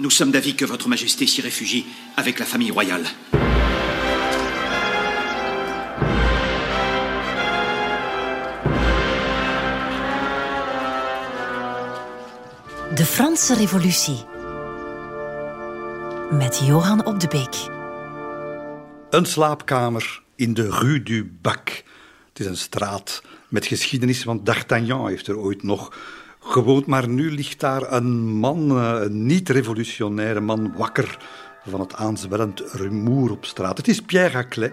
Nous sommes d'avis que Votre Majesté s'y réfugie avec la famille royale. De Franse Revolutie. Met Johan op de Beek. Een slaapkamer in de Rue du Bac. Het is een straat met geschiedenis, want D'Artagnan heeft er ooit nog gewoond. Maar nu ligt daar een man, eh, een niet-revolutionaire man, wakker van het aanzwellend rumoer op straat. Het is Pierre Raclet,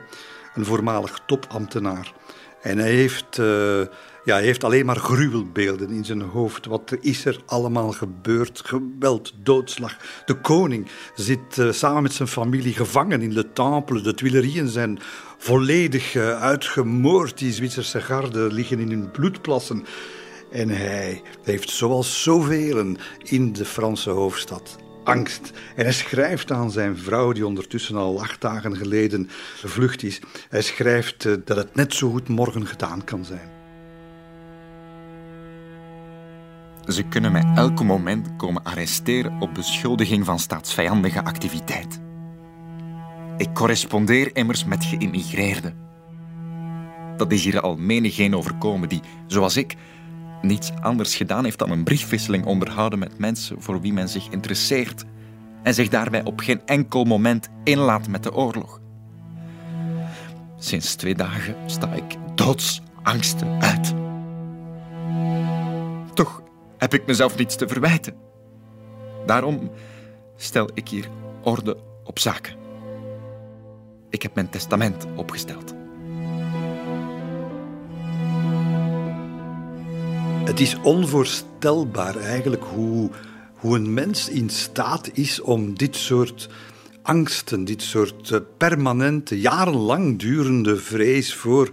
een voormalig topambtenaar. En hij heeft, uh, ja, hij heeft alleen maar gruwelbeelden in zijn hoofd. Wat is er allemaal gebeurd? Geweld, doodslag. De koning zit uh, samen met zijn familie gevangen in de Temple. De Tuileries zijn volledig uitgemoord. Die Zwitserse garden liggen in hun bloedplassen. En hij heeft zoals zoveel in de Franse hoofdstad angst. En hij schrijft aan zijn vrouw, die ondertussen al acht dagen geleden gevlucht is. Hij schrijft eh, dat het net zo goed morgen gedaan kan zijn. Ze kunnen mij elk moment komen arresteren op beschuldiging van staatsvijandige activiteit. Ik correspondeer immers met geïmmigreerden. Dat is hier al menigeen overkomen die, zoals ik, niets anders gedaan heeft dan een briefwisseling onderhouden met mensen voor wie men zich interesseert en zich daarbij op geen enkel moment inlaat met de oorlog. Sinds twee dagen sta ik doodsangsten uit. Toch heb ik mezelf niets te verwijten. Daarom stel ik hier orde op zaken. Ik heb mijn testament opgesteld. Het is onvoorstelbaar eigenlijk hoe, hoe een mens in staat is om dit soort angsten, dit soort eh, permanente, jarenlang durende vrees voor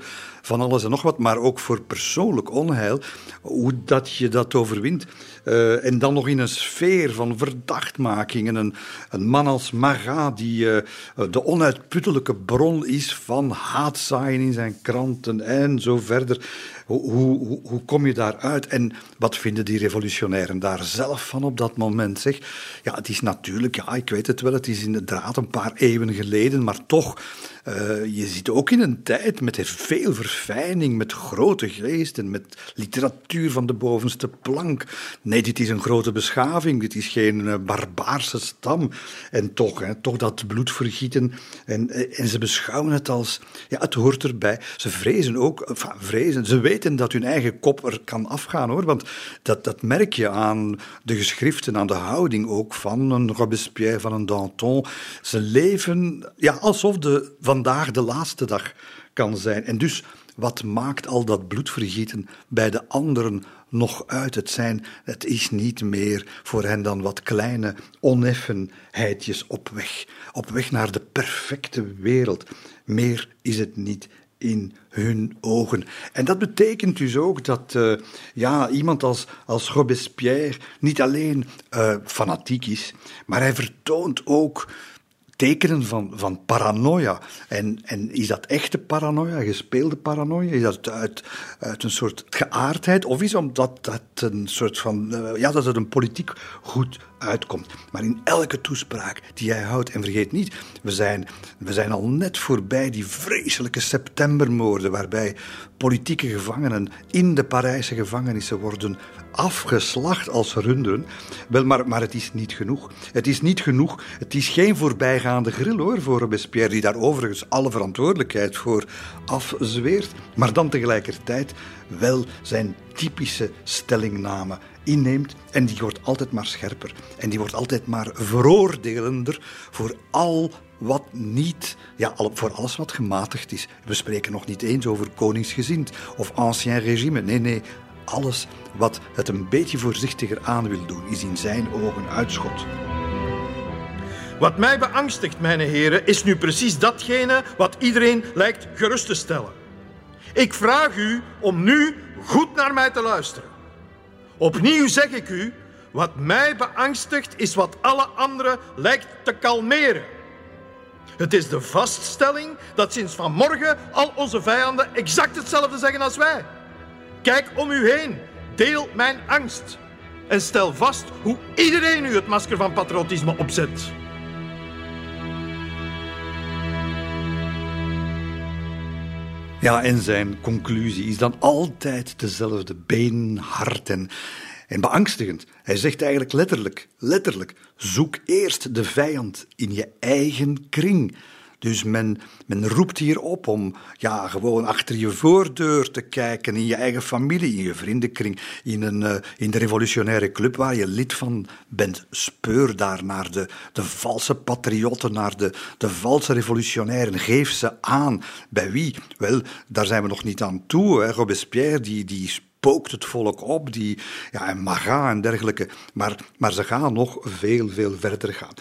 van alles en nog wat, maar ook voor persoonlijk onheil, hoe dat je dat overwint. Uh, en dan nog in een sfeer van verdachtmaking. En een, een man als Marat, die uh, de onuitputtelijke bron is van haatzaaien in zijn kranten en zo verder. Hoe, hoe, hoe kom je daaruit? En wat vinden die revolutionairen daar zelf van op dat moment? Zeg? Ja, het is natuurlijk, ja, ik weet het wel, het is inderdaad een paar eeuwen geleden, maar toch, uh, je zit ook in een tijd met veel verfijning, met grote geesten, met literatuur van de bovenste plank. Nee, dit is een grote beschaving, dit is geen uh, barbaarse stam. En toch, hè, toch dat bloedvergieten. En, eh, en ze beschouwen het als, ja, het hoort erbij. Ze vrezen ook, vrezen, ze weten dat hun eigen kop er kan afgaan hoor. Want dat, dat merk je aan de geschriften, aan de houding ook van een Robespierre, van een Danton. Ze leven ja, alsof de, vandaag de laatste dag kan zijn. En dus wat maakt al dat bloedvergieten bij de anderen nog uit? Het, zijn, het is niet meer voor hen dan wat kleine oneffenheidjes op weg. Op weg naar de perfecte wereld. Meer is het niet in hun ogen. En dat betekent dus ook dat uh, ja, iemand als, als Robespierre niet alleen uh, fanatiek is, maar hij vertoont ook tekenen van, van paranoia. En, en is dat echte paranoia, gespeelde paranoia? Is dat uit, uit een soort geaardheid? Of is omdat dat een soort van, uh, ja, dat het een politiek goed uitkomt. Maar in elke toespraak die hij houdt, en vergeet niet, we zijn, we zijn al net voorbij die vreselijke septembermoorden, waarbij politieke gevangenen in de Parijse gevangenissen worden afgeslacht als runderen. Wel, maar, maar het is niet genoeg. Het is niet genoeg. Het is geen voorbijgaande grill hoor, voor Robespierre, die daar overigens alle verantwoordelijkheid voor afzweert. Maar dan tegelijkertijd wel zijn typische stellingname inneemt. En die wordt altijd maar scherper. En die wordt altijd maar veroordelender voor al wat niet, ja, voor alles wat gematigd is. We spreken nog niet eens over koningsgezind of ancien regime. Nee, nee, alles wat het een beetje voorzichtiger aan wil doen, is in zijn ogen uitschot. Wat mij beangstigt, mijn heren, is nu precies datgene wat iedereen lijkt gerust te stellen. Ik vraag u om nu goed naar mij te luisteren. Opnieuw zeg ik u, wat mij beangstigt is wat alle anderen lijkt te kalmeren. Het is de vaststelling dat sinds vanmorgen al onze vijanden exact hetzelfde zeggen als wij. Kijk om u heen, deel mijn angst. en stel vast hoe iedereen nu het masker van patriotisme opzet. Ja, en zijn conclusie is dan altijd dezelfde, beenhard en, en beangstigend. Hij zegt eigenlijk letterlijk, letterlijk, zoek eerst de vijand in je eigen kring. Dus men, men roept hier op om ja, gewoon achter je voordeur te kijken, in je eigen familie, in je vriendenkring, in, een, uh, in de revolutionaire club waar je lid van bent. Speur daar naar de, de valse patriotten, naar de, de valse revolutionairen. Geef ze aan. Bij wie? Wel, daar zijn we nog niet aan toe. Robespierre, die, die spookt het volk op, die, ja, en Marat en dergelijke. Maar, maar ze gaan nog veel, veel verder gaan.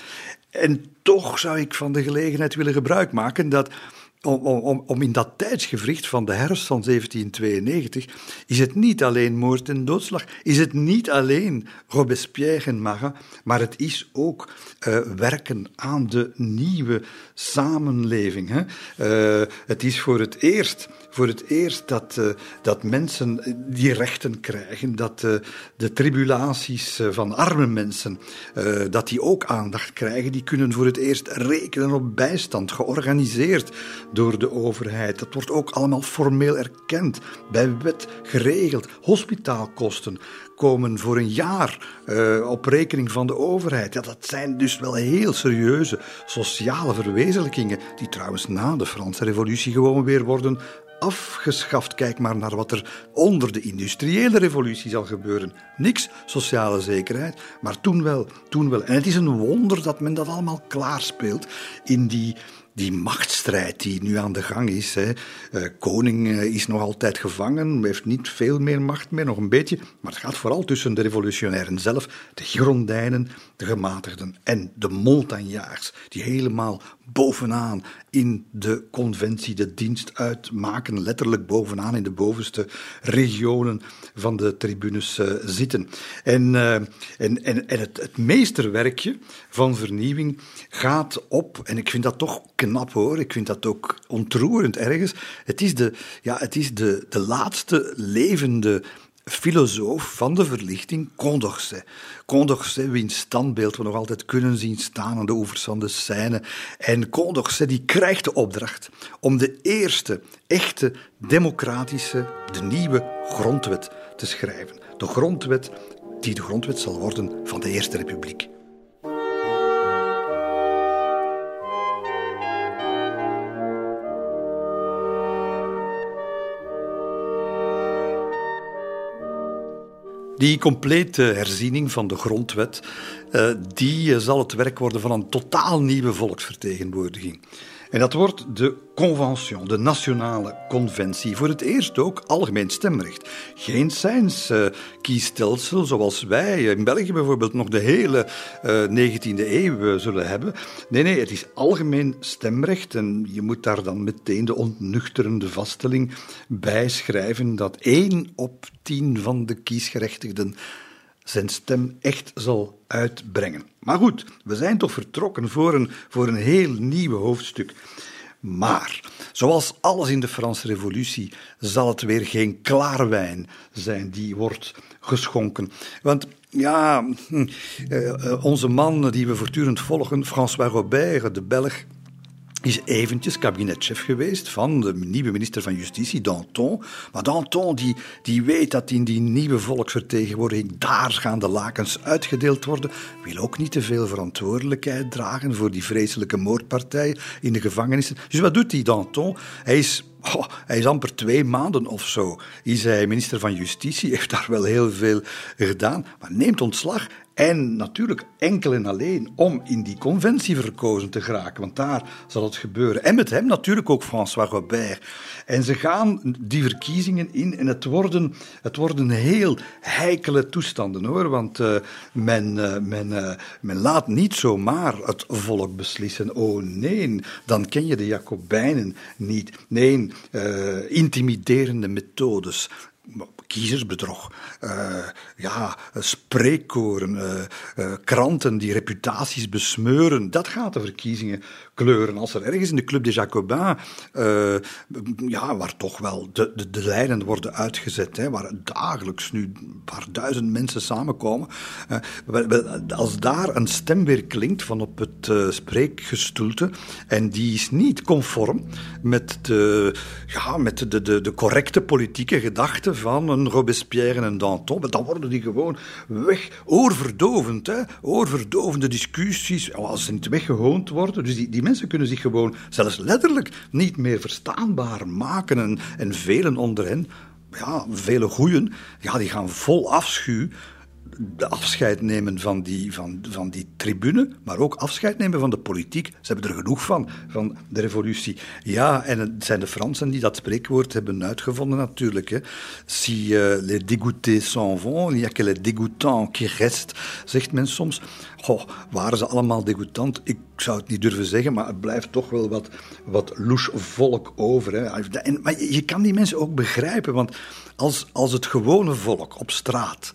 En toch zou ik van de gelegenheid willen gebruik maken dat. Om, om, in dat tijdsgevricht van de herfst van 1792 is het niet alleen moord en doodslag, is het niet alleen Robespierre en Marat, maar het is ook uh, werken aan de nieuwe samenleving. Hè? Uh, het is voor het eerst voor het eerst dat, uh, dat mensen die rechten krijgen, dat uh, de tribulaties uh, van arme mensen, dat die ook aandacht krijgen. Die kunnen voor het eerst rekenen op bijstand, georganiseerd door de overheid. Dat wordt ook allemaal formeel erkend, bij wet geregeld. Hospitaalkosten komen voor een jaar op rekening van de overheid. Ja, dat zijn dus wel heel serieuze sociale verwezenlijkingen, die trouwens na de Franse Revolutie gewoon weer worden afgeschaft. Kijk maar naar wat er onder de industriële revolutie zal gebeuren. Niks sociale zekerheid, maar toen wel, toen wel. En het is een wonder dat men dat allemaal klaarspeelt in die die machtsstrijd die nu aan de gang is. Hè. Uh, koning uh, is nog altijd gevangen, heeft niet veel meer macht meer, nog een beetje. Maar het gaat vooral tussen de revolutionairen zelf, de Girondijnen, de gematigden en de Montagnards, die helemaal bovenaan in de conventie de dienst uitmaken, letterlijk bovenaan in de bovenste regionen van de tribunes uh, zitten. En, en, en, en het, het meesterwerkje van vernieuwing gaat op, en ik vind dat toch knap hoor, ik vind dat ook ontroerend ergens. Het is de, ja, het is de, de laatste levende filosoof van de verlichting, Condorcet. Condorcet, wiens standbeeld we nog altijd kunnen zien staan aan de oevers van de Seine. En Condorcet die krijgt de opdracht om de eerste echte democratische, de nieuwe grondwet te schrijven. De grondwet die de grondwet zal worden van de Eerste Republiek. Die complete herziening van de grondwet, uh, die zal het werk worden van een totaal nieuwe volksvertegenwoordiging. En dat wordt de convention, de nationale conventie. Voor het eerst ook algemeen stemrecht. Geen science-kiesstelsel uh, zoals wij in België bijvoorbeeld nog de hele uh, 19e eeuw zullen hebben. Nee, nee, het is algemeen stemrecht. En je moet daar dan meteen de ontnuchterende vaststelling bij schrijven dat één op tien van de kiesgerechtigden zijn stem echt zal uitbrengen. Maar goed, we zijn toch vertrokken voor een, voor een heel nieuw hoofdstuk. Maar, zoals alles in de Franse Revolutie, zal het weer geen klaarwijn zijn die wordt geschonken. Want ja, hm, eh, onze man die we voortdurend volgen, François Robert, de Belg, is eventjes kabinetchef geweest van de nieuwe minister van Justitie, Danton. Maar Danton die, die weet dat in die nieuwe volksvertegenwoordiging daar gaan de lakens uitgedeeld worden. Wil ook niet te veel verantwoordelijkheid dragen voor die vreselijke moordpartij in de gevangenissen. Dus wat doet die Danton? Hij is Oh, hij is amper twee maanden of zo. Is hij minister van Justitie, heeft daar wel heel veel gedaan, maar neemt ontslag en natuurlijk enkel en alleen om in die conventie verkozen te geraken, want daar zal het gebeuren. En met hem natuurlijk ook François Robert. En ze gaan die verkiezingen in en het worden, het worden heel heikele toestanden hoor, want uh, men, uh, men, uh, men laat niet zomaar het volk beslissen. Oh nee, dan ken je de Jacobijnen niet. Nee, intimiderende methodes kiezersbedrog, uh, ja, spreekkoren, uh, uh, kranten die reputaties besmeuren. Dat gaat de verkiezingen kleuren. Als er ergens in de Club des Jacobins, ja, waar toch wel de, de, de lijnen worden uitgezet, hè, waar dagelijks nu een paar duizend mensen samenkomen, als daar een stem weer klinkt van op het spreekgestoelte en die is niet conform met de, ja, met de, de, de correcte politieke gedachten van een Robespierre en een Danton, dan worden die gewoon weg, oorverdovend, hè, oorverdovende discussies, als ze niet weggehoond worden. Dus die mensen kunnen zich gewoon zelfs letterlijk niet meer verstaanbaar maken en, en velen onder hen ja, vele goeien, ja, die gaan vol afschuw de afscheid nemen van die, van, van die tribune, maar ook afscheid nemen van de politiek. Ze hebben er genoeg van, van de revolutie. Ja, en het zijn de Fransen die dat spreekwoord hebben uitgevonden natuurlijk. Hè. Si uh, les dégoûtés s'en vont, il n'y a que les dégoûtants qui restent, zegt men soms. Goh, waren ze allemaal degoutant? Ik zou het niet durven zeggen, maar het blijft toch wel wat, wat louche volk over. Hè. En, maar je kan die mensen ook begrijpen, want als, als het gewone volk op straat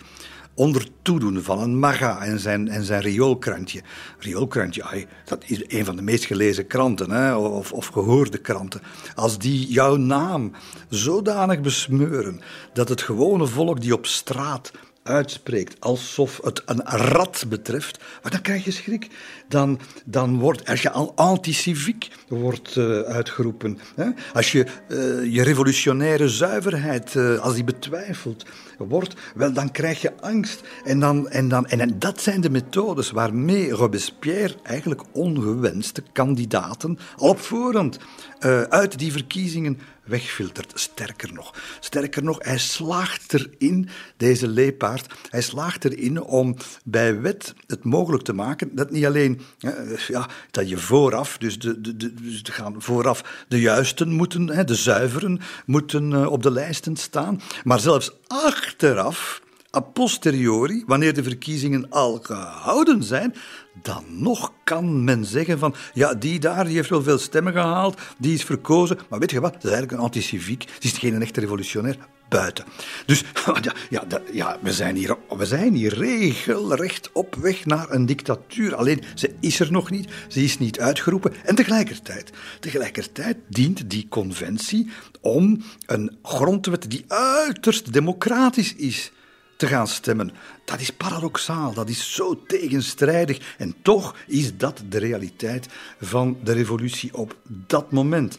onder toedoen van een maga en zijn, en zijn rioolkrantje. Rioolkrantje, dat is een van de meest gelezen kranten, hè, of, of gehoorde kranten. Als die jouw naam zodanig besmeuren dat het gewone volk die op straat uitspreekt alsof het een rat betreft, maar dan krijg je schrik. Dan, dan wordt, als je al anticiviek wordt uh, uitgeroepen, hè? als je uh, je revolutionaire zuiverheid, uh, als die betwijfelt wordt, wel dan krijg je angst. En, dan, en, dan, en, en dat zijn de methodes waarmee Robespierre eigenlijk ongewenste kandidaten al op voorhand uit die verkiezingen wegfiltert. Sterker nog, sterker nog, hij slaagt erin, deze leepaard, hij slaagt erin om bij wet het mogelijk te maken dat niet alleen ja, dat je vooraf, dus, de, de, de, dus gaan vooraf de juisten moeten, hè, de zuiveren, moeten uh, op de lijsten staan, maar zelfs achteraf a posteriori, wanneer de verkiezingen al gehouden zijn, dan nog kan men zeggen van, ja, die daar, die heeft wel veel stemmen gehaald, die is verkozen, maar weet je wat, dat is eigenlijk een anti-civiek, die is geen echte revolutionair, Dus ja, ja, ja, we, zijn hier, we zijn hier regelrecht op weg naar een dictatuur. Alleen, ze is er nog niet, ze is niet uitgeroepen. En tegelijkertijd, tegelijkertijd dient die conventie om een grondwet die uiterst democratisch is te gaan stemmen. Dat is paradoxaal, dat is zo tegenstrijdig. En toch is dat de realiteit van de revolutie op dat moment.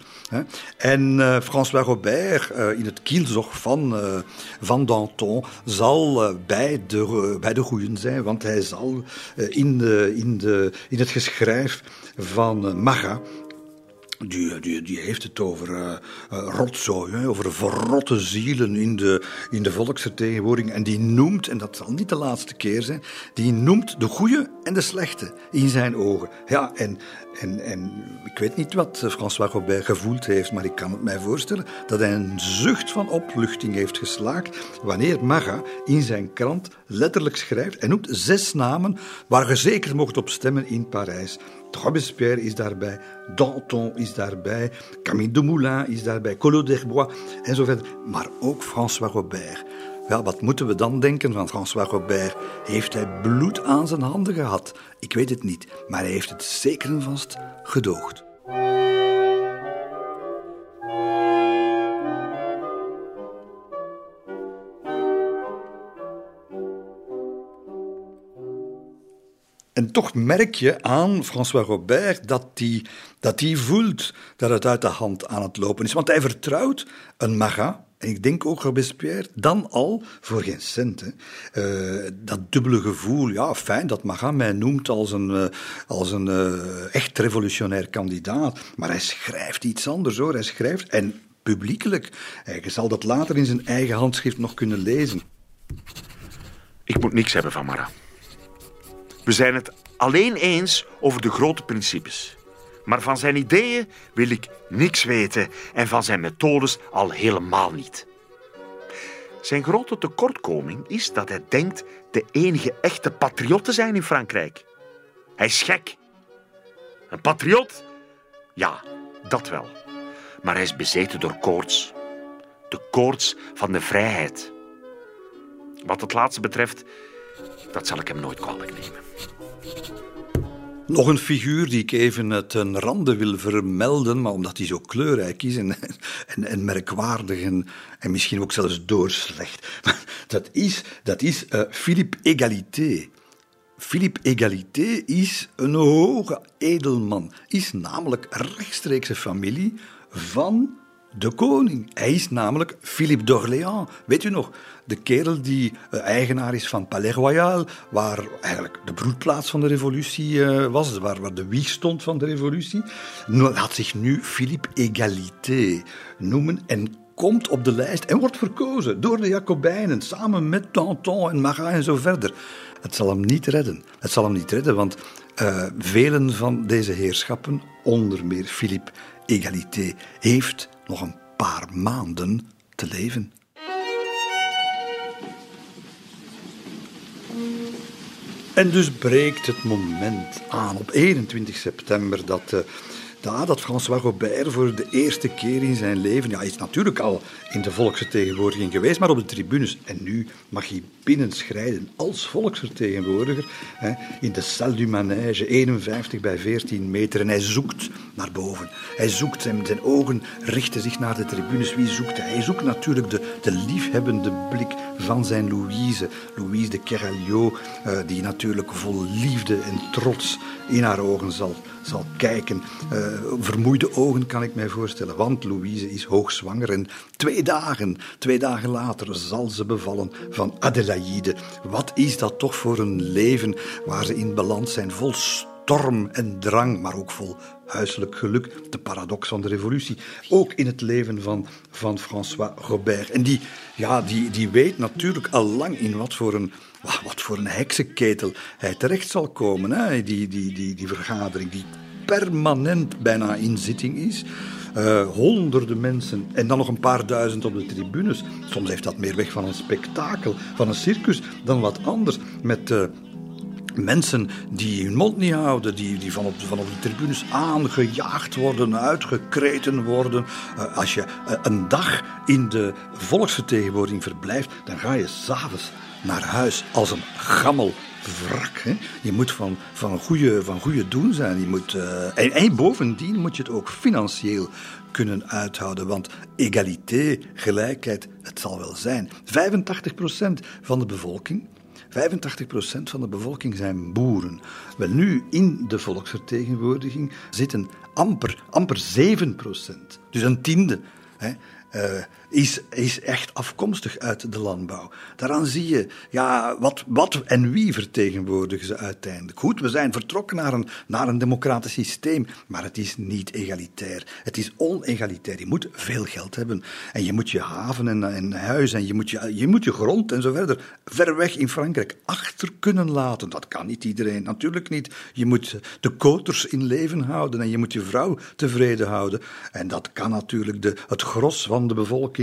En uh, François Robert, uh, in het kielzog van, uh, van Danton, zal bij, de, bij de goeien zijn, want hij zal in, de, in, de, in het geschrijf van Maga die, die, die heeft het over uh, rotzooi, hè, over verrotte zielen in de, in de volksvertegenwoordiging. En die noemt, en dat zal niet de laatste keer zijn, die noemt de goede en de slechte in zijn ogen. Ja, en, en, en ik weet niet wat François Robert gevoeld heeft, maar ik kan het mij voorstellen dat hij een zucht van opluchting heeft geslaakt wanneer Maga in zijn krant letterlijk schrijft en noemt zes namen waar je zeker mocht op stemmen in Parijs. Robespierre is daarbij, Danton is daarbij, Camille Dumoulin is daarbij, Collot d'Herbois en zo verder. Maar ook François Robert. Wel, wat moeten we dan denken van François Robert? Heeft hij bloed aan zijn handen gehad? Ik weet het niet, maar hij heeft het zeker en vast gedoogd. Toch merk je aan François Robert dat hij dat voelt dat het uit de hand aan het lopen is. Want hij vertrouwt een Marat, en ik denk ook Robespierre, dan al voor geen cent. Uh, dat dubbele gevoel, ja, fijn dat Marat mij noemt als een, uh, als een uh, echt revolutionair kandidaat. Maar hij schrijft iets anders hoor. Hij schrijft, en publiekelijk. Hij zal dat later in zijn eigen handschrift nog kunnen lezen. Ik moet niks hebben van Marat. We zijn het alleen eens over de grote principes. Maar van zijn ideeën wil ik niks weten en van zijn methodes al helemaal niet. Zijn grote tekortkoming is dat hij denkt de enige echte patriot te zijn in Frankrijk. Hij is gek. Een patriot? Ja, dat wel. Maar hij is bezeten door koorts. de koorts van de vrijheid. Wat het laatste betreft, dat zal ik hem nooit kwalijk nemen. Nog een figuur die ik even ten rande wil vermelden, maar omdat hij zo kleurrijk is en, en, merkwaardig en, en, misschien ook zelfs doorslecht. Dat is, dat is uh, Philippe Egalité. Philippe Egalité is een hoge edelman, is namelijk rechtstreekse familie van de koning. Hij is namelijk Philippe d'Orléans. Weet u nog? De kerel die uh, eigenaar is van Palais Royal, waar eigenlijk de broedplaats van de revolutie uh, was, waar, waar de wieg stond van de revolutie, laat zich nu Philippe Égalité noemen en komt op de lijst en wordt verkozen door de Jacobijnen, samen met Danton en Marat en zo verder. Het zal hem niet redden. Het zal hem niet redden, want uh, velen van deze heerschappen, onder meer Philippe Égalité, heeft nog een paar maanden te leven. En dus breekt het moment aan op 21 september dat ja, dat François Robert voor de eerste keer in zijn leven, ja, hij is natuurlijk al in de volksvertegenwoordiging geweest, maar op de tribunes. En nu mag hij binnenschrijden als volksvertegenwoordiger hè, in de Salle du Manège, 51 bij 14 meter. En hij zoekt naar boven. Hij zoekt, zijn, zijn ogen richten zich naar de tribunes. Wie zoekt hij? Hij zoekt natuurlijk de, de liefhebbende blik van zijn Louise. Louise de Keraliot, uh, die natuurlijk vol liefde en trots in haar ogen zal, zal kijken. Uh, vermoeide ogen kan ik mij voorstellen, want Louise is hoogzwanger en twee dagen, twee dagen later zal ze bevallen van Adelaide. Wat is dat toch voor een leven waar ze in balans zijn, vol storm en drang, maar ook vol huiselijk geluk. De paradox van de revolutie. Ook in het leven van, van François Robert. En die, ja, die, die weet natuurlijk al lang in wat voor een wat voor een heksenketel hij terecht zal komen. Hè? Die, die, die, die vergadering die permanent bijna in zitting is. Uh, honderden mensen en dan nog een paar duizend op de tribunes. Soms heeft dat meer weg van een spektakel, van een circus, dan wat anders. Met uh, mensen die hun mond niet houden, die, die van, op, van op de tribunes aangejaagd worden, uitgekreten worden. Uh, als je een dag in de volksvertegenwoordiging verblijft, dan ga je s'avonds naar huis als een gammel wrak. Hè? Je moet van, van, goede, van goede doen zijn. Je moet, uh, en, en, bovendien moet je het ook financieel kunnen uithouden. Want egalité, gelijkheid, het zal wel zijn. 85% van de bevolking. 85% van de bevolking zijn boeren. Wel nu, in de volksvertegenwoordiging zitten amper, amper 7%. Dus een tiende. Hè, uh, is, is echt afkomstig uit de landbouw. Daaraan zie je, ja, wat, wat en wie vertegenwoordigen ze uiteindelijk. Goed, we zijn vertrokken naar een, naar een democratisch systeem, maar het is niet egalitair. Het is onegalitair. Je moet veel geld hebben. En je moet je haven en, en huis en je moet je, je moet je grond en zo verder ver weg in Frankrijk achter kunnen laten. Dat kan niet iedereen, natuurlijk niet. Je moet de koters in leven houden en je moet je vrouw tevreden houden. En dat kan natuurlijk de, het gros van de bevolking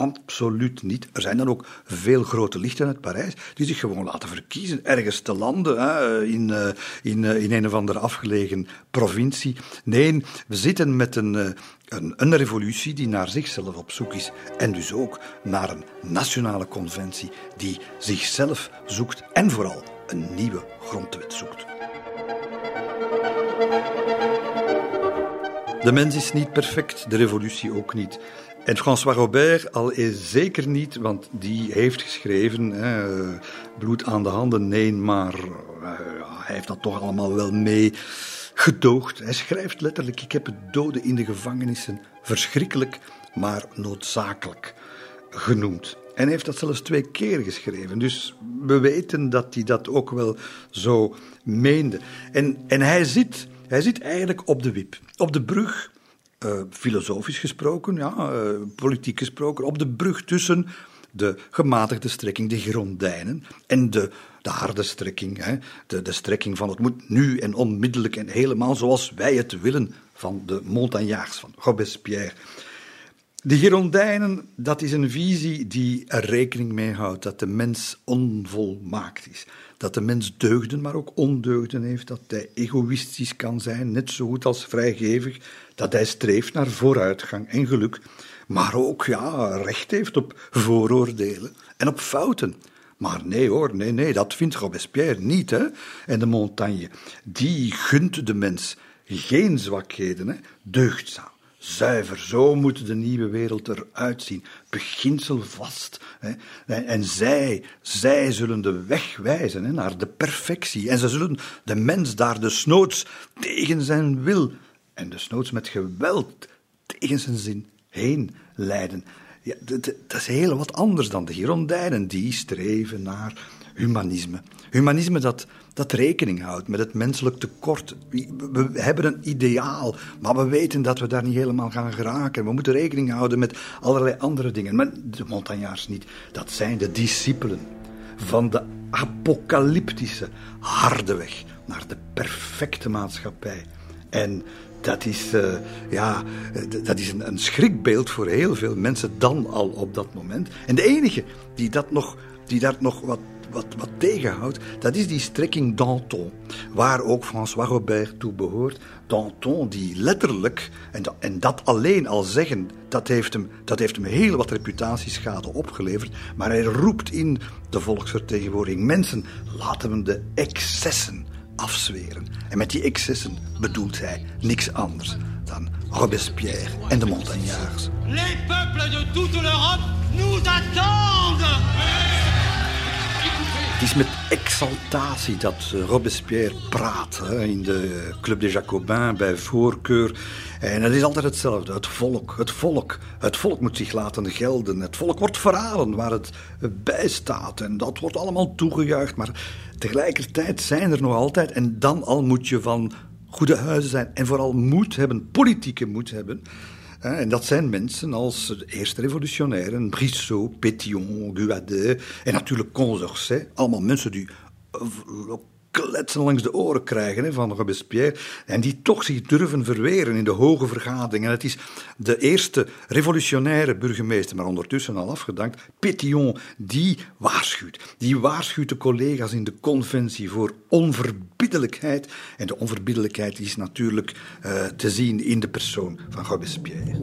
Absoluut niet. Er zijn dan ook veel grote lichten uit Parijs die zich gewoon laten verkiezen ergens te landen hè, in, eh, in, eh, in een of andere afgelegen provincie. Nee, we zitten met een, eh, een, een revolutie die naar zichzelf op zoek is en dus ook naar een nationale conventie die zichzelf zoekt en vooral een nieuwe grondwet zoekt. De mens is niet perfect, de revolutie ook niet. En François Robert al is zeker niet, want die heeft geschreven, hè, bloed aan de handen, nee, maar uh, hij heeft dat toch allemaal wel mee gedoogd. Hij schrijft letterlijk, ik heb het doden in de gevangenissen verschrikkelijk, maar noodzakelijk genoemd. En heeft dat zelfs twee keer geschreven. Dus we weten dat hij dat ook wel zo meende. En, en hij, zit, hij zit eigenlijk op de wip, op de brug uh, filosofisch gesproken, ja, uh, politiek gesproken, op de brug tussen de gematigde strekking, de Girondijnen, en de, de harde strekking, hè, de, de strekking van het moet nu en onmiddellijk en helemaal zoals wij het willen van de Montagnards, van Robespierre. De Girondijnen, dat is een visie die er rekening mee houdt dat de mens onvolmaakt is. Dat de mens deugden, maar ook ondeugden heeft. Dat hij egoïstisch kan zijn, net zo goed als vrijgevig. Dat hij streeft naar vooruitgang en geluk. Maar ook ja, recht heeft op vooroordelen en op fouten. Maar nee hoor, nee, nee, dat vindt Robespierre niet. Hè? En de Montagne, die gunt de mens geen zwakheden, hè? deugdzaam zuiver. Zo moet de nieuwe wereld eruit zien. Beginselvast. Hè. En zij, zij zullen de weg wijzen hè, naar de perfectie. En ze zullen de mens daar desnoods tegen zijn wil en desnoods met geweld tegen zijn zin heen leiden. Ja, dat, is heel wat anders dan de Girondijnen, die streven naar humanisme. Humanisme dat, dat rekening houdt met het menselijk tekort. We hebben een ideaal, maar we weten dat we daar niet helemaal gaan geraken. We moeten rekening houden met allerlei andere dingen. Maar de Montagnards niet. Dat zijn de discipelen van de apocalyptische, harde weg naar de perfecte maatschappij. En dat is, uh, ja, dat is een, een, schrikbeeld voor heel veel mensen dan al op dat moment. En de enige die, dat nog, die daar nog wat wat, wat tegenhoudt, dat is die strekking Danton, waar ook François Robert toe behoort. Danton, die letterlijk, en dat, en dat alleen al zeggen, dat heeft, hem, dat heeft hem heel wat reputatieschade opgeleverd, maar hij roept in de volksvertegenwoordiging, mensen, laten we de excessen afzweren. En met die excessen bedoelt hij niks anders dan Robespierre en de Montagnards. Les peuples de toute l'Europe nous attendent! Het is met exaltatie dat eh, Robespierre praat hè, in de Club des Jacobins bij voorkeur. En het is altijd hetzelfde. Het volk, het volk. Het volk moet zich laten gelden. Het volk wordt verhalen waar het bij staat. En dat wordt allemaal toegejuicht. Maar tegelijkertijd zijn er nog altijd, en dan al moet je van goede huizen zijn. En vooral moed hebben, politieke moed hebben. En dat zijn mensen als de eerste revolutionairen, Brissot, Pétion, Guadet en natuurlijk Condorcet. Allemaal mensen die eh, kletsen langs de oren krijgen hè, van Robespierre. En die toch zich durven verweren in de hoge vergadering. En het is de eerste revolutionaire burgemeester, maar ondertussen al afgedankt, Pétion, die waarschuwt. Die waarschuwt de collega's in de conventie voor onverbiddelijkheid. En de onverbiddelijkheid is natuurlijk uh, te zien in de persoon van Robespierre.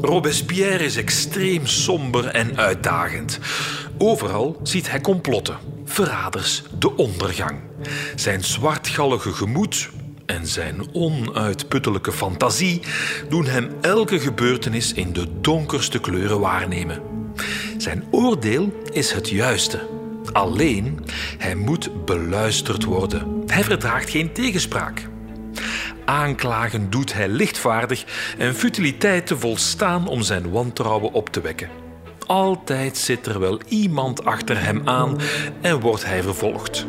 Robespierre is extreem somber en uitdagend. Overal ziet hij complotten, verraders, de ondergang. Zijn zwartgallige gemoed en zijn onuitputtelijke fantasie doen hem elke gebeurtenis in de donkerste kleuren waarnemen. Zijn oordeel is het juiste. Alleen, hij moet beluisterd worden. Hij verdraagt geen tegenspraak. Aanklagen doet hij lichtvaardig en futiliteiten volstaan om zijn wantrouwen op te wekken. Altijd zit er wel iemand achter hem aan en wordt hij vervolgd.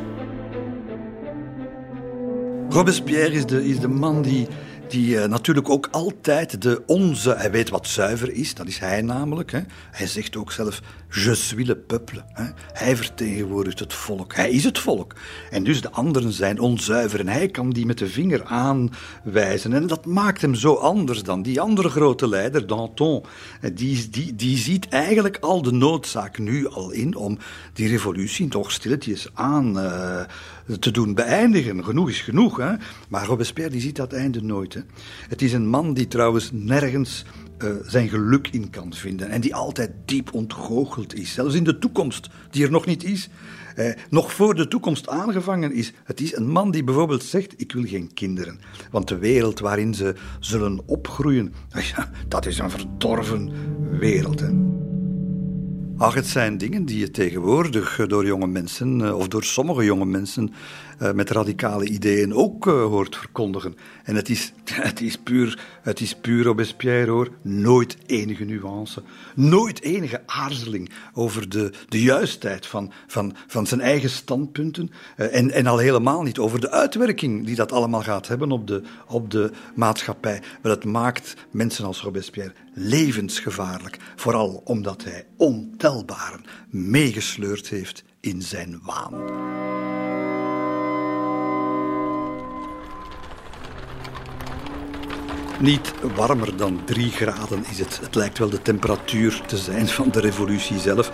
Robespierre is de, is de man die die uh, natuurlijk ook altijd de onze, hij weet wat zuiver is, dat is hij namelijk. Hè. Hij zegt ook zelf, je suis le peuple. Hè. Hij vertegenwoordigt het volk, hij is het volk. En dus de anderen zijn onzuiver en hij kan die met de vinger aanwijzen. En dat maakt hem zo anders dan die andere grote leider, Danton. Die, die, die ziet eigenlijk al de noodzaak nu al in om die revolutie toch stilletjes aan uh, te doen beëindigen. Genoeg is genoeg, hè. Maar Robespierre die ziet dat einde nooit. Het is een man die trouwens nergens uh, zijn geluk in kan vinden. En die altijd diep ontgoocheld is. Zelfs in de toekomst, die er nog niet is. Uh, nog voor de toekomst aangevangen is. Het is een man die bijvoorbeeld zegt: Ik wil geen kinderen. Want de wereld waarin ze zullen opgroeien, dat is een verdorven wereld. Ach, het zijn dingen die je tegenwoordig door jonge mensen, eh, of door sommige jonge mensen, uh, met radicale ideeën ook hoort verkondigen. En het is, het is puur, het is puur Robespierre hoor. Nooit enige nuance, nooit enige aarzeling over de, de juistheid van, van, van zijn eigen standpunten. En, en al helemaal niet over de uitwerking die dat allemaal gaat hebben op de, op de maatschappij. Maar dat maakt mensen als Robespierre levensgevaarlijk. Vooral omdat hij meegesleurd heeft in zijn waan. Niet warmer dan 3 graden is het. Het lijkt wel de temperatuur te zijn van de revolutie zelf.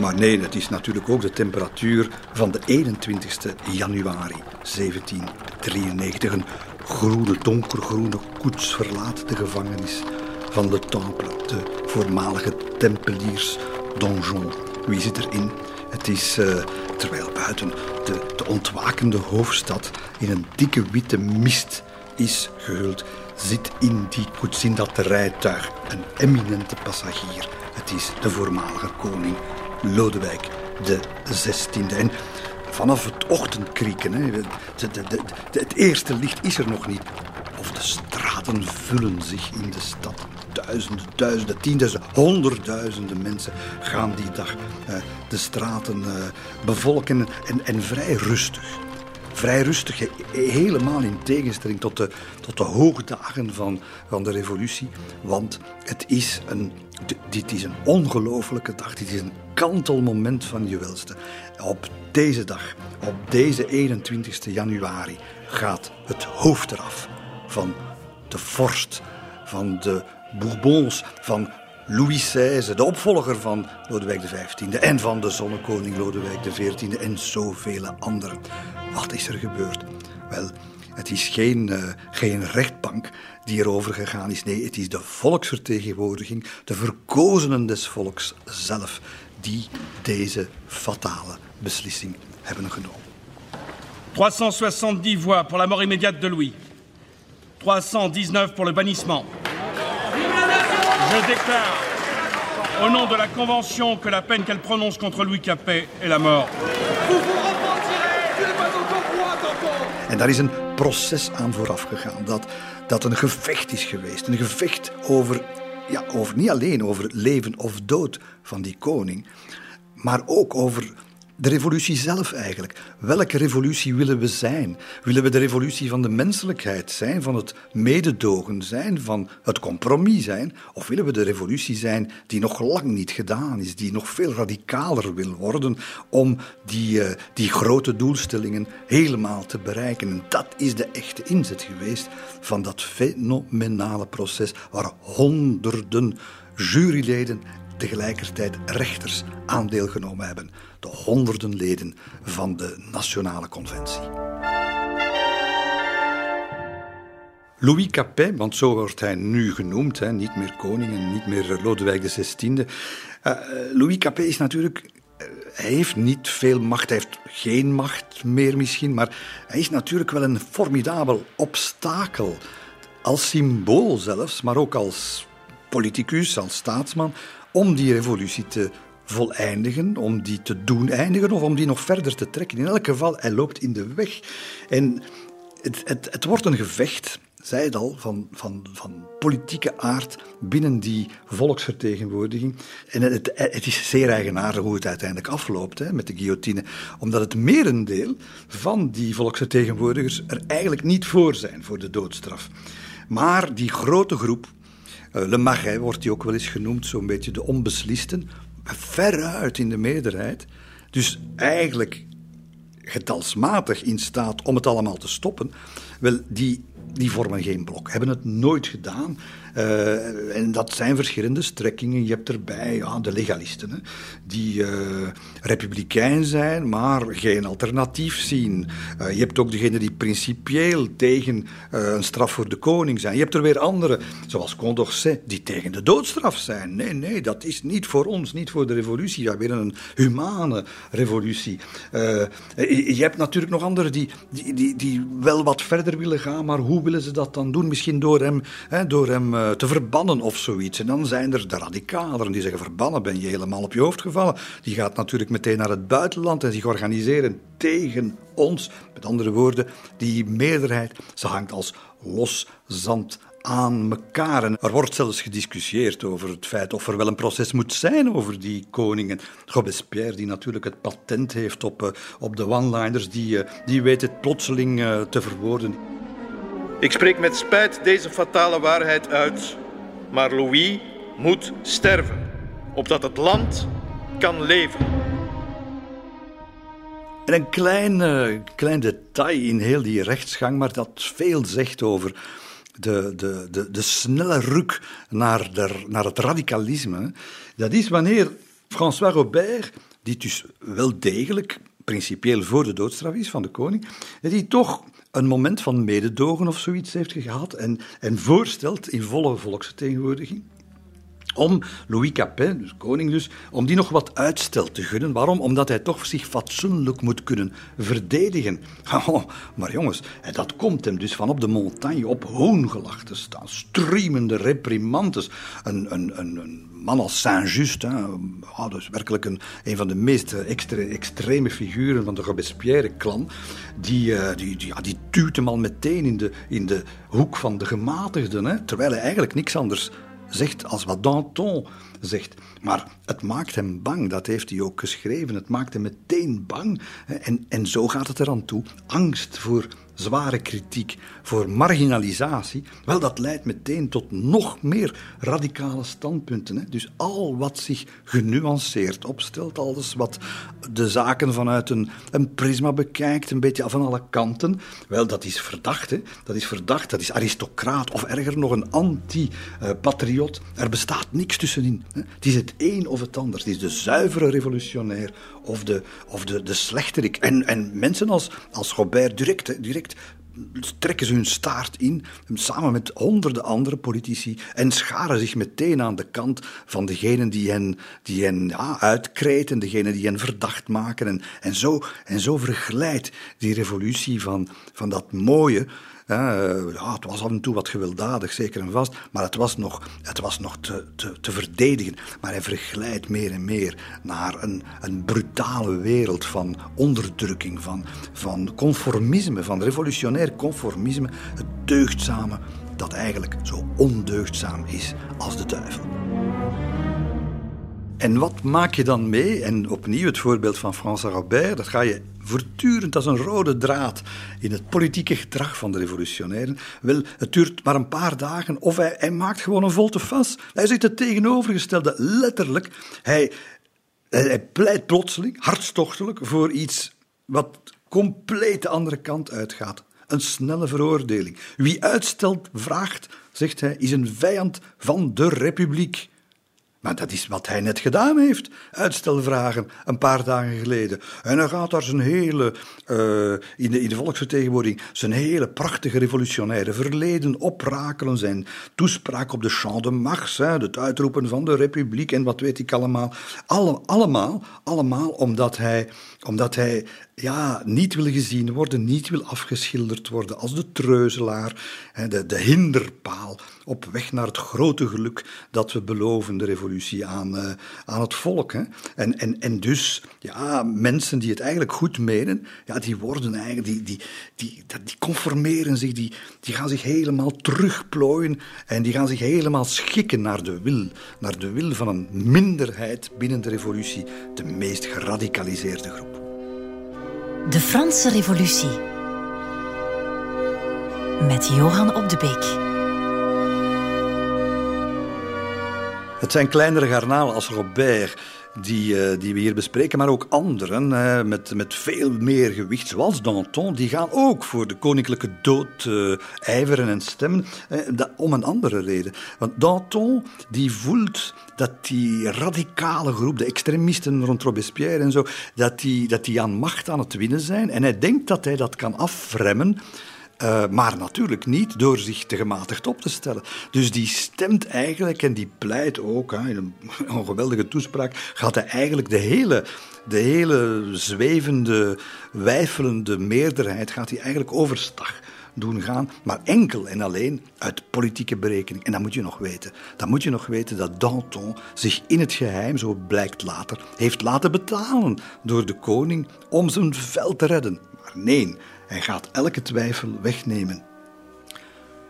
Maar nee, het is natuurlijk ook de temperatuur van de 21 januari 1793. Een groene, donkergroene koets verlaat de gevangenis van Le Temple, de voormalige tempeliers donjon. Wie zit erin? Het is, uh, terwijl buiten de, de ontwakende hoofdstad in een dikke witte mist is gehuld, zit in die koets, dat rijtuig, een eminente passagier. Het is de voormalige koning Lodewijk de 16e. En vanaf het ochtendkrieken, hè, de, het eerste licht is er nog niet. De straten vullen zich in de stad. Duizenden, duizenden, tienduizenden, honderdduizenden mensen gaan die dag uh, de straten uh, bevolken en, en vrij rustig vrij rustig, helemaal in tegenstelling tot de, tot de hoogdagen van, van de revolutie. Want het is een, dit is een ongelofelijke dag, dit is een kantelmoment van je welste. Op deze dag, op deze 21 januari, gaat het hoofd eraf van de vorst, van de Bourbons, van Louis XVI, de opvolger van Lodewijk XV en van de zonnekoning Lodewijk XIV en zoveel anderen. Wat is er gebeurd? Wel, het is geen, uh, geen rechtbank die erover gegaan is. Nee, het is de volksvertegenwoordiging, de verkozenen des volks zelf, die deze fatale beslissing hebben genomen. 370 voix pour la mort immédiate de Louis. 319 pour le bannissement. Je déclare, au nom de la Convention, que la peine qu'elle prononce contre Louis Capet est la mort. En daar is een proces aan vooraf gegaan. Dat, dat een gevecht is geweest. Een gevecht over, ja, over, niet alleen over leven of dood van die koning, maar ook over de revolutie zelf eigenlijk. Welke revolutie willen we zijn? Willen we de revolutie van de menselijkheid zijn, van het mededogen zijn, van het compromis zijn? Of willen we de revolutie zijn die nog lang niet gedaan is, die nog veel radicaler wil worden om die, uh, die grote doelstellingen helemaal te bereiken? En dat is de echte inzet geweest van dat fenomenale proces waar honderden juryleden tegelijkertijd rechters aan deelgenomen hebben. De honderden leden van de Nationale Conventie. Louis Capet, want zo wordt hij nu genoemd, hè, niet meer koning en niet meer Lodewijk XVI. Uh, eh, Louis Capet is natuurlijk eh, hij heeft niet veel macht, hij heeft geen macht meer misschien, maar hij is natuurlijk wel een formidabel obstakel. Als symbool zelfs, maar ook als politicus, als staatsman, om die revolutie te voleindigen, om die te doen eindigen of om die nog verder te trekken. In elk geval, hij loopt in de weg. En het, het, het wordt een gevecht, zei het al, van, van, van politieke aard binnen die volksvertegenwoordiging. En het, het is zeer eigenaardig hoe het uiteindelijk afloopt hè, met de guillotine, omdat het merendeel van die volksvertegenwoordigers er eigenlijk niet voor zijn voor de doodstraf. Maar die grote groep Le Marais wordt die ook wel eens genoemd, zo'n beetje de onbeslisten, veruit in de meerderheid. Dus eigenlijk getalsmatig in staat om het allemaal te stoppen. Wel, die, die vormen geen blok, hebben het nooit gedaan. Uh, en dat zijn verschillende strekkingen. Je hebt erbij ja, de legalisten, hè, die uh, republikein zijn, maar geen alternatief zien. Uh, je hebt ook degenen die principieel tegen een straf voor de koning zijn. Je hebt er weer andere, zoals Condorcet, die tegen de doodstraf zijn. Nee, nee, dat is niet voor ons, niet voor de revolutie. Ja, weer een humane revolutie. je hebt natuurlijk nog anderen die, die, die, die wel wat verder willen gaan, maar hoe willen ze dat dan doen? Misschien door hem, hè, door hem eh, te verbannen of zoiets. En dan zijn er de radicaleren die zeggen: verbannen ben je helemaal op je hoofd gevallen. Die gaat natuurlijk meteen naar het buitenland en zich organiseren tegen ons. Met andere woorden, die meerderheid, ze hangt als los zand aan elkaar. Er wordt zelfs gediscussieerd over het feit of er wel een proces moet zijn over die koningen. Robespierre, die natuurlijk het patent heeft op, uh, op de one-liners, die, uh, die weet het plotseling te verwoorden. Ik spreek met spijt deze fatale waarheid uit, maar Louis moet sterven, opdat het land kan leven. En een klein, uh, klein detail in heel die rechtsgang, maar dat veel zegt over de, de, de, de snelle ruk naar, de, naar het radicalisme, dat is wanneer François Robert, die dus wel degelijk principieel voor de doodstraf is van de koning, hij toch een moment van mededogen of zoiets heeft gehad en, en voorstelt in volle volksvertegenwoordiging om Louis Capet, dus koning dus, om die nog wat uitstel te gunnen. Waarom? Omdat hij toch zich fatsoenlijk moet kunnen verdedigen. Oh, maar jongens, dat komt hem dus van op de montagne op hoongelach te staan. Streamende reprimandes. Een, een, een, man als Saint-Just, dus werkelijk een, een van de meest extre, extreme figuren van de Robespierre-klan, die, uh, die, die, ja, duwt hem al meteen in de, in de hoek van de gematigden, hè, terwijl hij eigenlijk niks anders zegt als wat Danton zegt. Maar het maakt hem bang, dat heeft hij ook geschreven. Het maakt hem meteen bang. En, en zo gaat het eraan toe. Angst voor zware kritiek, voor marginalisatie, wel, dat leidt meteen tot nog meer radicale standpunten. Hè. Dus al wat zich genuanceerd opstelt, alles wat de zaken vanuit een, een prisma bekijkt, een beetje van alle kanten, wel, dat is verdacht. Hè. Dat is verdacht, dat is aristocraat of erger nog een anti-patriot. Er bestaat niks tussenin. Hè. Het is het een of het ander. Het is de zuivere revolutionair of de, of de, de slechterik. En, en mensen als, als Robert direct, direct trekken ze hun staart in, samen met honderden andere politici, en scharen zich meteen aan de kant van degenen die hen, die hen ja, uitkreten, degenen die hen verdacht maken. En, en, zo, en zo verglijdt die revolutie van, van dat mooie ja, het was af en toe wat gewelddadig, zeker en vast, maar het was nog, het was nog te, te, te verdedigen. Maar hij verglijdt meer en meer naar een, een brutale wereld van onderdrukking, van, van conformisme, van revolutionair conformisme, het deugdzame dat eigenlijk zo ondeugdzaam is als de duivel. En wat maak je dan mee? En opnieuw het voorbeeld van François Robert, dat ga je voortdurend als een rode draad in het politieke gedrag van de revolutionairen. Wel, het duurt maar een paar dagen of hij, hij maakt gewoon een volte-face. Hij zegt het tegenovergestelde, letterlijk. Hij, hij pleit plotseling, hartstochtelijk, voor iets wat compleet de andere kant uitgaat. Een snelle veroordeling. Wie uitstelt, vraagt, zegt hij, is een vijand van de republiek. Maar dat is wat hij net gedaan heeft. Uitstelvragen, een paar dagen geleden. En hij gaat daar zijn hele, uh, in, de, in de volksvertegenwoordiging, zijn hele prachtige revolutionaire verleden oprakelen. Zijn toespraak op de Champ de Mars, hè, het uitroepen van de republiek en wat weet ik allemaal. Alle, allemaal, allemaal omdat hij, omdat hij ja, niet wil gezien worden, niet wil afgeschilderd worden als de treuzelaar, de, de hinderpaal op weg naar het grote geluk dat we beloven, de revolutie, aan, uh, aan het volk. Hè. En, en, en dus, ja, mensen die het eigenlijk goed menen, ja, die worden eigenlijk, die, die, die, die conformeren zich, die, die gaan zich helemaal terugplooien en die gaan zich helemaal schikken naar de wil, naar de wil van een minderheid binnen de revolutie, de meest geradicaliseerde groep. De Franse Revolutie met Johan op de Beek. Het zijn kleinere garnalen als Robert die, uh, die we hier bespreken, maar ook anderen uh, met, met veel meer gewicht, zoals Danton, die gaan ook voor de koninklijke dood uh, ijveren en stemmen, om een andere reden. Want Danton die voelt dat die radicale groep, de extremisten rond Robespierre en zo, dat die, dat die aan macht aan het winnen zijn. En hij denkt dat hij dat kan afremmen. Uh, maar natuurlijk niet door zich te gematigd op te stellen. Dus die stemt eigenlijk en die pleit ook, hè, in een, een geweldige toespraak, gaat hij eigenlijk de hele, de hele zwevende, wijfelende meerderheid gaat hij eigenlijk overstag doen gaan, maar enkel en alleen uit politieke berekening. En dat moet je nog weten. Dan moet je nog weten dat Danton zich in het geheim, zo blijkt later, heeft laten betalen door de koning om zijn vel te redden. Maar nee, hij gaat elke twijfel wegnemen.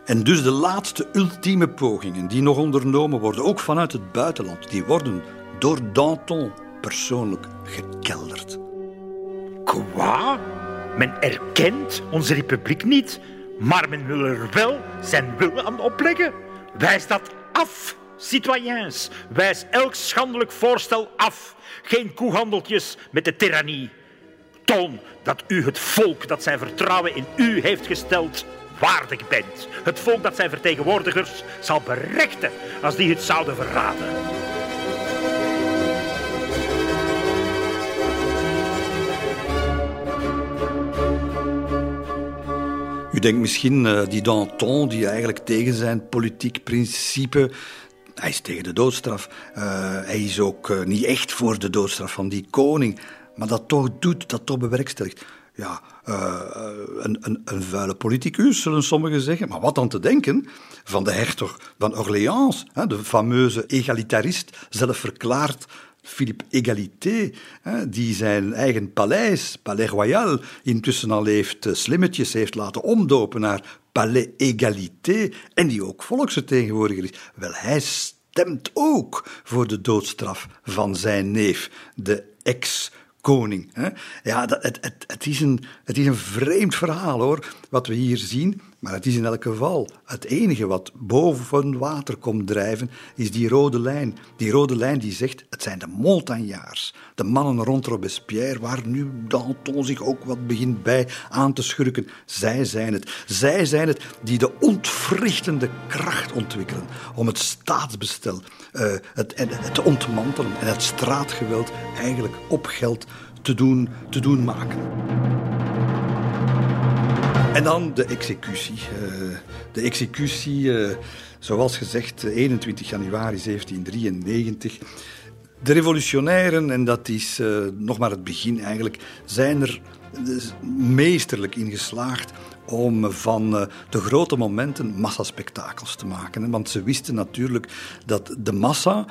En dus de laatste ultieme pogingen die nog ondernomen worden, ook vanuit het buitenland, die worden door Danton persoonlijk gekelderd. Quoi? Men erkent onze republiek niet, maar men wil er wel zijn wil aan opleggen. Wijs dat af, citoyens. Wijs elk schandelijk voorstel af. Geen koehandeltjes met de tirannie. Toon dat u het volk dat zijn vertrouwen in u heeft gesteld waardig bent. Het volk dat zijn vertegenwoordigers zal berechten als die het zouden verraden. U denkt misschien, uh, die Danton, die eigenlijk tegen zijn politiek principe hij is tegen de doodstraf. Uh, hij is ook uh, niet echt voor de doodstraf van die koning. Maar dat toch doet, dat toch bewerkstelligt. Ja, uh, een, een, een, vuile politicus, zullen sommigen zeggen. Maar wat dan te denken van de hertog van Orléans, hè, de fameuze egalitarist, zelf verklaard Philippe Egalité, die zijn eigen paleis, Palais Royal, intussen al heeft slimmetjes heeft laten omdopen naar Palais Égalité en die ook volksvertegenwoordiger is. Wel, hij stemt ook voor de doodstraf van zijn neef, de ex koning. Hè? Ja, dat, het, het, het, is een, het is een vreemd verhaal hoor, wat we hier zien. Maar het is in elk geval het enige wat boven water komt drijven, is die rode lijn. Die rode lijn die zegt, het zijn de Montagnards, de mannen rond Robespierre, waar nu Danton zich ook wat begint bij aan te schurken. Zij zijn het. Zij zijn het die de ontwrichtende kracht ontwikkelen om het staatsbestel uh, het, het te ontmantelen en het straatgeweld eigenlijk op geld te doen, te doen maken. En dan de executie. Uh, de executie, uh, zoals gezegd, 21 januari 1793. De revolutionairen, en dat is uh, nog maar het begin eigenlijk, zijn er meesterlijk in geslaagd om van de grote momenten massaspectakels te maken. Want ze wisten natuurlijk dat de massa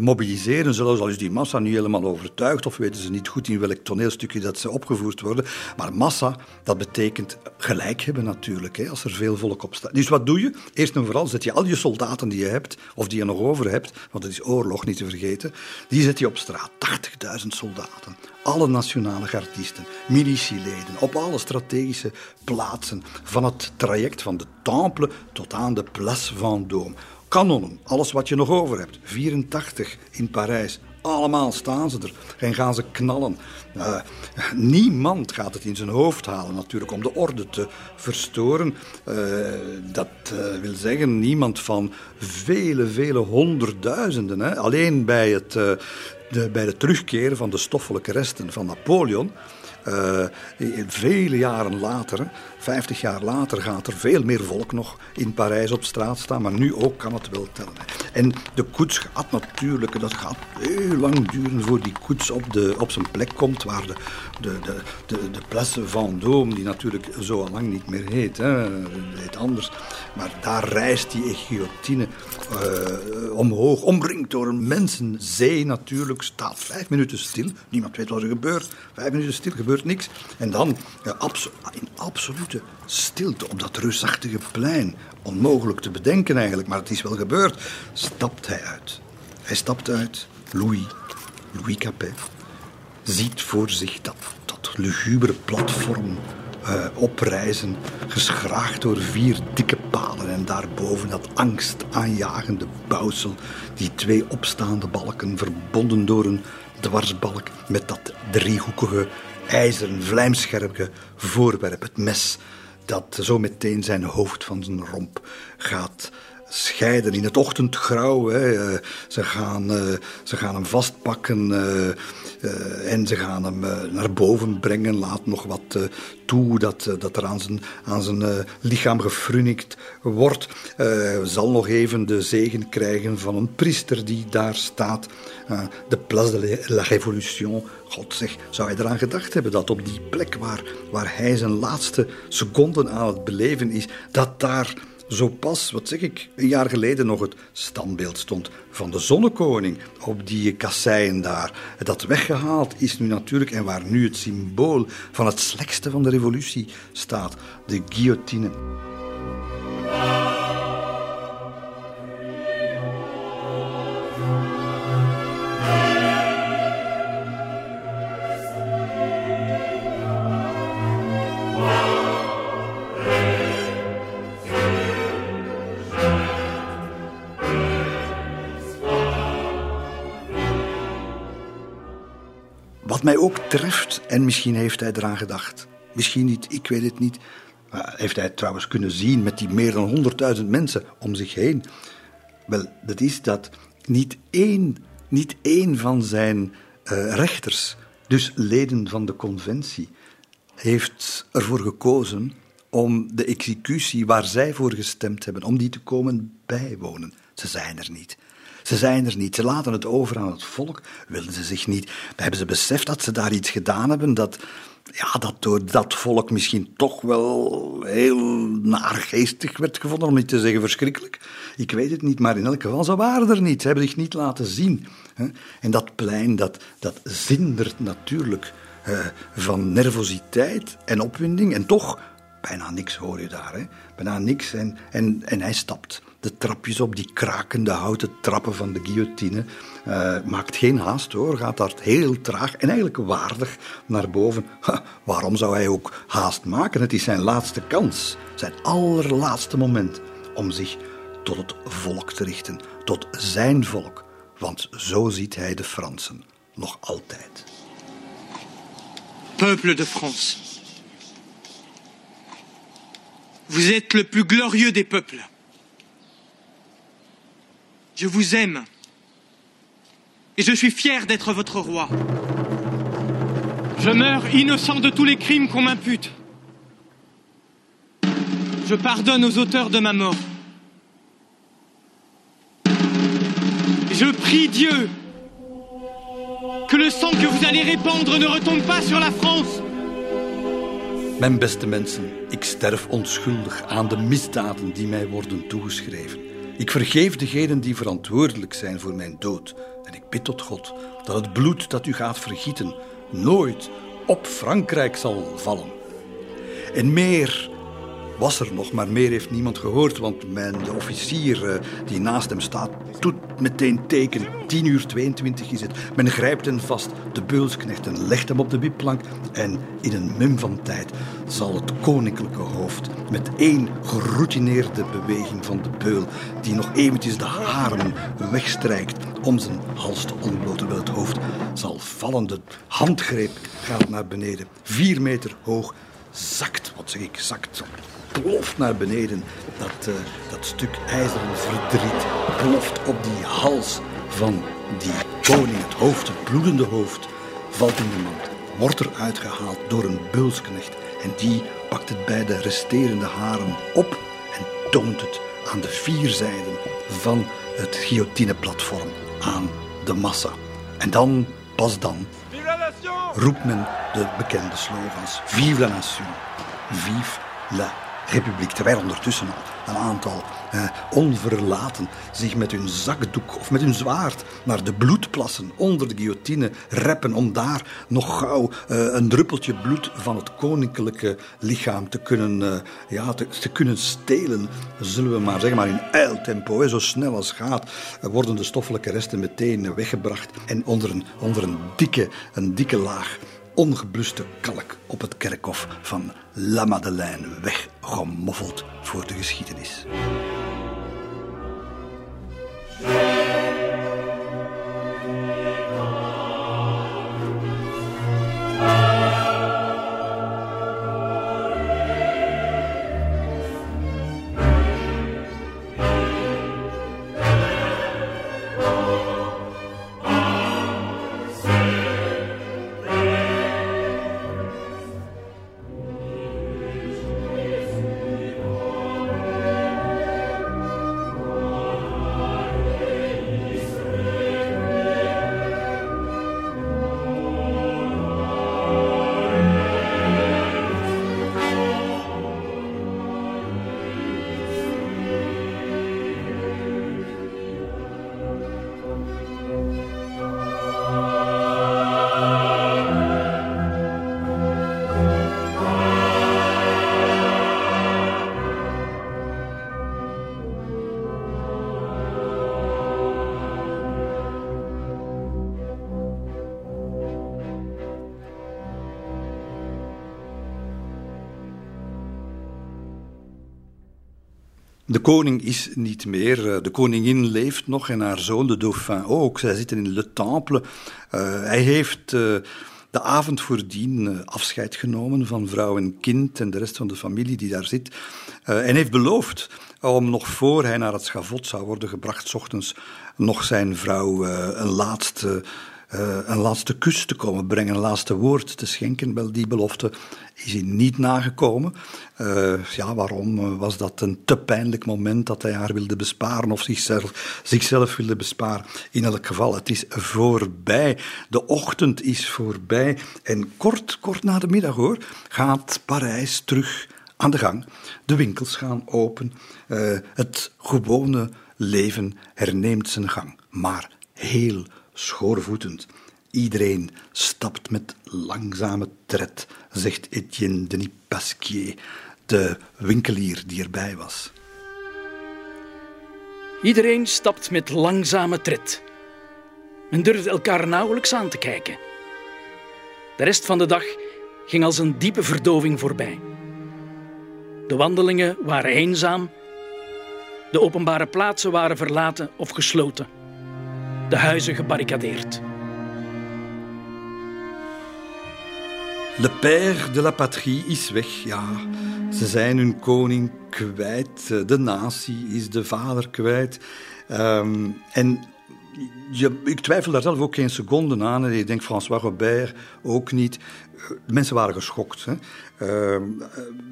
mobiliseren, zelfs al is die massa niet helemaal overtuigd of weten ze niet goed in welk toneelstukje dat ze opgevoerd worden. Maar massa, dat betekent gelijk hebben natuurlijk, hè, als er veel volk op staat. Dus wat doe je? Eerst en vooral zet je al je soldaten die je hebt, of die je nog over hebt, want het is oorlog niet te vergeten, die zet je op straat. 80.000 soldaten. Alle nationale gardisten, militieleden, op alle strategische plaatsen, van het traject van de Temple tot aan de Place Vendôme. Kanonnen, alles wat je nog over hebt. 84 in Parijs. Allemaal staan ze er en gaan ze knallen. Uh, niemand gaat het in zijn hoofd halen natuurlijk om de orde te verstoren. Uh, dat uh, wil zeggen niemand van vele, vele honderdduizenden. Hè. Alleen bij het, de, bij het terugkeren van de stoffelijke resten van Napoleon... vele jaren later, 50 jaar later gaat er veel meer volk nog in Parijs op straat staan, maar nu ook kan het wel tellen. En de koets gaat natuurlijk, dat gaat heel lang duren voor die koets op, de, op zijn plek komt, waar de, de, de, de, de Place Vendôme, die natuurlijk zo lang niet meer heet, hè, heet anders, maar daar reist die guillotine uh, omhoog, omringd door een mensenzee natuurlijk, staat vijf minuten stil, niemand weet wat er gebeurt, vijf minuten stil, gebeurt niks. En dan, ja, in absoluut stilte op dat reusachtige plein. Onmogelijk te bedenken eigenlijk, maar het is wel gebeurd. Stapt hij uit. Hij stapt uit. Louis, Louis Capet, ziet voor zich dat, dat lugubere platform uh, oprijzen, geschraagd door vier dikke palen en daarboven dat angstaanjagende bouwsel, die twee opstaande balken verbonden door een dwarsbalk met dat driehoekige ijzeren, vlijmscherpe voorwerp, het mes, dat zo meteen zijn hoofd van zijn romp gaat scheiden in het ochtendgrauw. Eh, ze, gaan, uh, ze gaan hem vastpakken uh, en ze gaan hem naar boven brengen. Laat nog wat toe dat, dat er aan zijn, aan zijn lichaam gefrunikt wordt. zal nog even de zegen krijgen van een priester die daar staat. de Place de la Révolution. God zeg, zou hij eraan gedacht hebben dat op die plek waar, waar hij zijn laatste seconden aan het beleven is, dat daar zo pas, wat zeg ik, een jaar geleden nog het standbeeld stond van de zonnekoning op die kasseien daar. Dat weggehaald is nu natuurlijk en waar nu het symbool van het slechtste van de revolutie staat, de guillotine. Treft, en misschien heeft hij eraan gedacht, misschien niet, ik weet het niet, heeft hij trouwens kunnen zien met die meer dan 100.000 mensen om zich heen. Wel, dat is dat niet één, niet één van zijn uh, rechters, dus leden van de conventie, heeft ervoor gekozen om de executie waar zij voor gestemd hebben, om die te komen bijwonen. Ze zijn er niet. Ze zijn er niet. Ze laten het over aan het volk. Wilden ze zich niet. Hebben ze beseft dat ze daar iets gedaan hebben dat, ja, dat door dat volk misschien toch wel heel naargeestig werd gevonden, om niet te zeggen verschrikkelijk. Ik weet het niet, maar in elk geval, ze waren er niet. Ze hebben zich niet laten zien. En dat plein, dat, dat zindert natuurlijk eh, van nervositeit en opwinding. En toch, bijna niks hoor je daar. Hè? Bijna niks. En, en, en hij stapt de trapjes op, die krakende houten trappen van de guillotine. Uh, maakt geen haast hoor, gaat daar heel traag en eigenlijk waardig naar boven. waarom zou hij ook haast maken? Het is zijn laatste kans, zijn allerlaatste moment om zich tot het volk te richten, tot zijn volk. Want zo ziet hij de Fransen nog altijd. Peuple de France. Vous êtes le plus glorieux des peuples. Je vous aime. Et je suis fier d'être votre roi. Je meurs innocent de tous les crimes qu'on m'impute. Je pardonne aux auteurs de ma mort. Je prie Dieu que le sang que vous allez répandre ne retombe pas sur la France. Mijn beste mensen, ik sterf onschuldig aan de misdaden die mij worden toegeschreven. Ik vergeef degenen die verantwoordelijk zijn voor mijn dood. En ik bid tot God dat het bloed dat u gaat vergieten nooit op Frankrijk zal vallen. En meer was er nog, maar meer heeft niemand gehoord, want mijn, de officier eh, die naast hem staat, doet meteen teken. 10 uur 22 is het. Men grijpt hem vast, de beulsknechten legt hem op de wipplank en in een mum van tijd zal het koninklijke hoofd met één geroutineerde beweging van de beul, die nog eventjes de haren wegstrijkt om zijn hals te ontbloten, terwijl het hoofd zal vallen. De handgreep gaat naar beneden, vier meter hoog, zakt, wat zeg ik, zakt ploft naar beneden. Dat, uh, dat stuk ijzeren verdriet ploft op die hals van die koning. Het hoofd, het bloedende hoofd, valt in de mand. Wordt er uitgehaald door een beulsknecht. En die pakt het bij de resterende haren op en toont het aan de vier zijden van het guillotineplatform aan de massa. En dan, pas dan, roept men de bekende slogans. Vive la nation, vive la republiek. Terwijl ondertussen al een aantal eh, onverlaten zich met hun zakdoek of met hun zwaard naar de bloedplassen onder de guillotine reppen om daar nog gauw eh, een druppeltje bloed van het koninklijke lichaam te kunnen, uh, ja, te, kunnen stelen. Zullen we maar zeggen, maar in uiltempo, hè, zo snel als gaat, worden de stoffelijke resten meteen weggebracht en onder onder een, dikke, een dikke laag ongebluste kalk op het kerkhof van La Madeleine weggemoffeld voor de geschiedenis. De koning is niet meer. Eh, de koningin leeft nog en haar zoon, de dauphin, ook. Zij zitten in Le Temple. Uh, hij heeft uh, de avond voordien afscheid genomen van vrouw en kind en de rest van de familie die daar zit. En heeft beloofd om nog voor hij naar het schavot zou worden gebracht, s ochtends nog zijn vrouw een laatste uh, een laatste kus te komen brengen, een laatste woord te schenken. Wel, die belofte is hij niet nagekomen. Uh, ja, waarom was dat een te pijnlijk moment dat hij haar wilde besparen of zichzelf, zichzelf wilde besparen? In elk geval, het is voorbij. De ochtend is voorbij. En kort, kort na de middag hoor, gaat Parijs terug aan de gang. De winkels gaan open. Het gewone leven herneemt zijn gang. Maar heel schoorvoetend. Iedereen stapt met langzame tred, zegt Etienne Denis Pasquier, de winkelier die erbij was. Iedereen stapt met langzame tred. Men durft elkaar nauwelijks aan te kijken. De rest van de dag ging als een diepe verdoving voorbij. De wandelingen waren eenzaam. De openbare plaatsen waren verlaten of gesloten de huizen gebarricadeerd. Le père de la patrie is weg, ja. Ze zijn hun koning kwijt. De natie is de vader kwijt. Um, en je, ik twijfel daar zelf ook geen seconde aan. En ik denk François Robert ook niet. Mensen waren geschokt. Uh,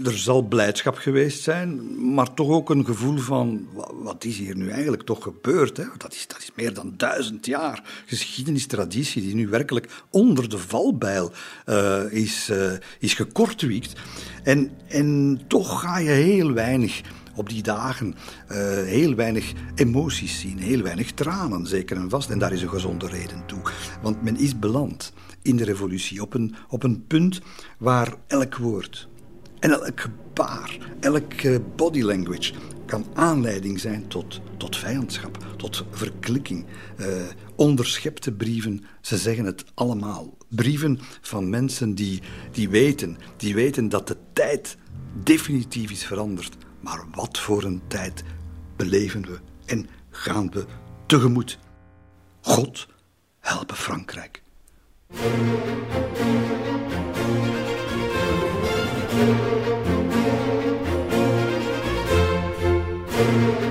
er zal blijdschap geweest zijn, maar toch ook een gevoel van wat is hier nu eigenlijk toch gebeurd? Hè? Dat, is, dat is meer dan duizend jaar geschiedenistraditie die nu werkelijk onder de valbijl uh, is, uh, is gekortwiekt. En, en toch ga je heel weinig op die dagen uh, heel weinig emoties zien, heel weinig tranen, zeker en vast. En daar is een gezonde reden toe. Want men is beland in de revolutie op een, op een punt waar elk woord en elk gebaar, elke body language kan aanleiding zijn tot, tot vijandschap, tot verklikking. Uh, onderschepte brieven, ze zeggen het allemaal. Brieven van mensen die, die weten, die weten dat de tijd definitief is veranderd. Maar wat voor een tijd beleven we en gaan we tegemoet? God helpen Frankrijk. Thank you.